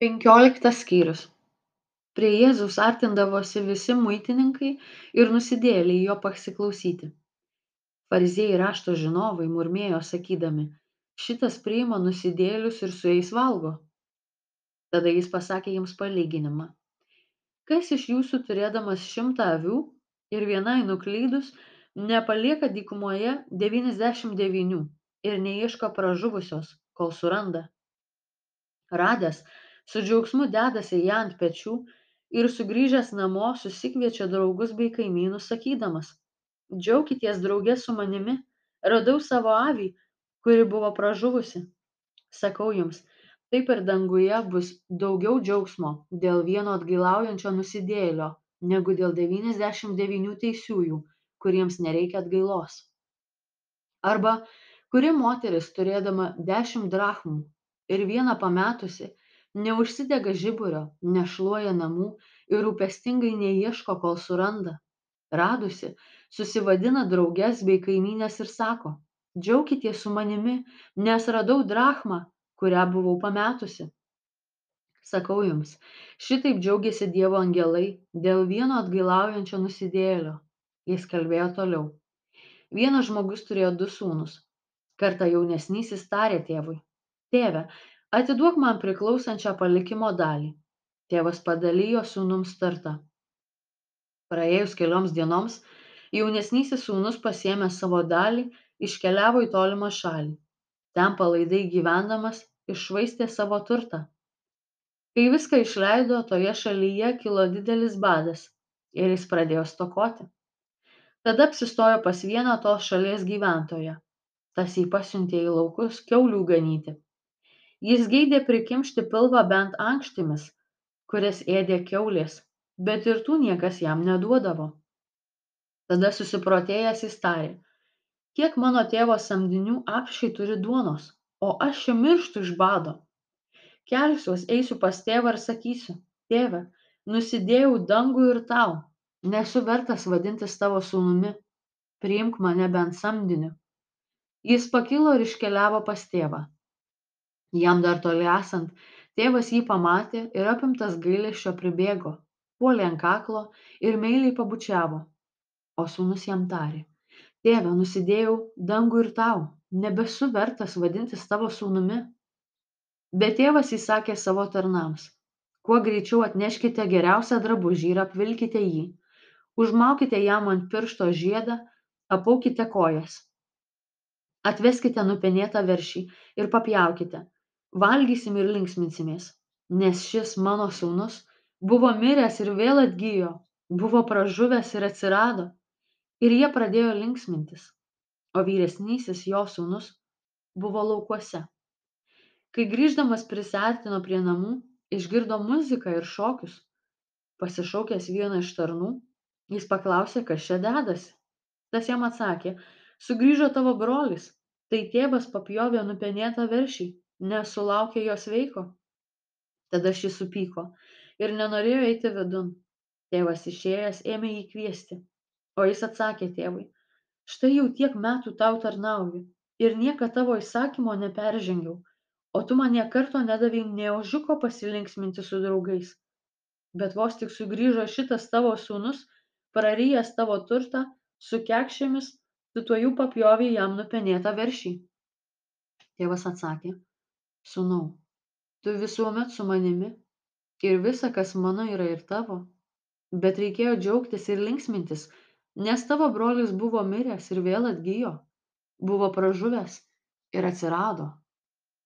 penkioliktas skyrius. Prie jėzaus artindavosi visi muitininkai ir nusidėjėliai jo pasiklausyti. Fariziejai rašto žinovai murmėjo sakydami šitas priima nusidėjėlius ir su jais valgo. Tada jis pasakė jiems palyginimą. Kas iš jūsų turėdamas šimtą avių ir vienai nuklydus nepalieka dykumoje devyniasdešimt devynių ir neieško pražuvusios kol suranda? Radęs su džiaugsmu dedasi ją ant pečių ir sugrįžęs namo susikviečia draugus bei kaimynus sakydamas džiaukitės drauge su manimi radau savo avį kuri buvo pražuvusi. Sakau jums taip ir danguje bus daugiau džiaugsmo dėl vieno atgailaujančio nusidėjėlio negu dėl devyniasdešimt devynių teisiųjų kuriems nereikia atgailos. Arba kuri moteris turėdama dešimt drachmų ir vieną pametusi neužsidega žiburio nešluoja namų ir rūpestingai neieško kol suranda. Radusi susivadina drauges bei kaimynes ir sako džiaukitės su manimi nes radau drachmą kurią buvau pametusi. Sakau jums šitaip džiaugiasi dievo angelai dėl vieno atgailaujančio nusidėjėlio. Jis kalbėjo toliau. Vienas žmogus turėjo du sūnus. Kartą jaunesnysis tarė tėvui tėve atiduok man priklausančią palikimo dalį. Tėvas padalijo sūnums turtą praėjus kelioms dienoms jaunesnysis sūnus pasiėmęs savo dalį iškeliavo į tolimą šalį. Ten palaidai gyvendamas iššvaistė savo turtą. Kai viską išleido toje šalyje kilo didelis badas ir jis pradėjo stokoti. Tada apsistojo pas vieną tos šalies gyventoją. Tas jį pasiuntė į laukus kiaulių ganyti jis geidė prikimšti pilvą bent ankštimis kurias ėdė kiaulės bet ir tų niekas jam neduodavo. Tada susiprotėjęs jis tarė kiek mano tėvo samdinių apsčiai turi duonos o aš čia mirštu iš bado. Kelsiuos eisiu pas tėvą ir sakysiu tėve nusidėjau dangui ir tau nesu vertas vadintis tavo sūnumi. Priimk mane bent samdiniu. Jis pakilo ir iškeliavo pas tėvą jam dar toli esant tėvas jį pamatė ir apimtas gailesčio pribėgo puolė ant kaklo ir meiliai pabučiavo. O sūnus jam tarė tėve nusidėjau dangui ir tau nebesu vertas vadintis tavo sūnumi. Bet tėvas įsakė savo tarnams kuo greičiau atneškite geriausią drabužį ir apvilkite jį. Užmaukite jam ant piršto žiedą apaukite kojas. Atveskite nupenėtą veršį ir papjaukite valgysim ir linksminsimės nes šis mano sūnus buvo miręs ir vėl atgijo buvo pražuvęs ir atsirado ir jie pradėjo linksmintis o vyresnysis jo sūnus buvo laukuose. Kai grįždamas prisiartino prie namų išgirdo muziką ir šokius pasišaukęs vieną iš tarnų jis paklausė kas čia dedasi. Tas jam atsakė sugrįžo tavo brolis tai tėvas papjovė nupenėtą veršį nes sulaukė jo sveiko. Tada šis supyko ir nenorėjo eiti vidun. Tėvas išėjęs ėmė jį kviesti o jis atsakė tėvui štai jau tiek metų tau tarnauju ir niekad tavo įsakymo neperžengiau o tu man nė karto nedavei nė ožiuko pasilinksminti su draugais. Bet vos tik sugrįžo šitas tavo sūnus prarijęs tavo turtą su kekšėmis tu tuojau papjovei jam nupenėtą veršį. Tėvas atsakė sūnau tu visuomet su manimi ir visa kas mano yra ir tavo. Bet reikėjo džiaugtis ir linksmintis nes tavo brolis buvo miręs ir vėl atgijo buvo pražuvęs ir atsirado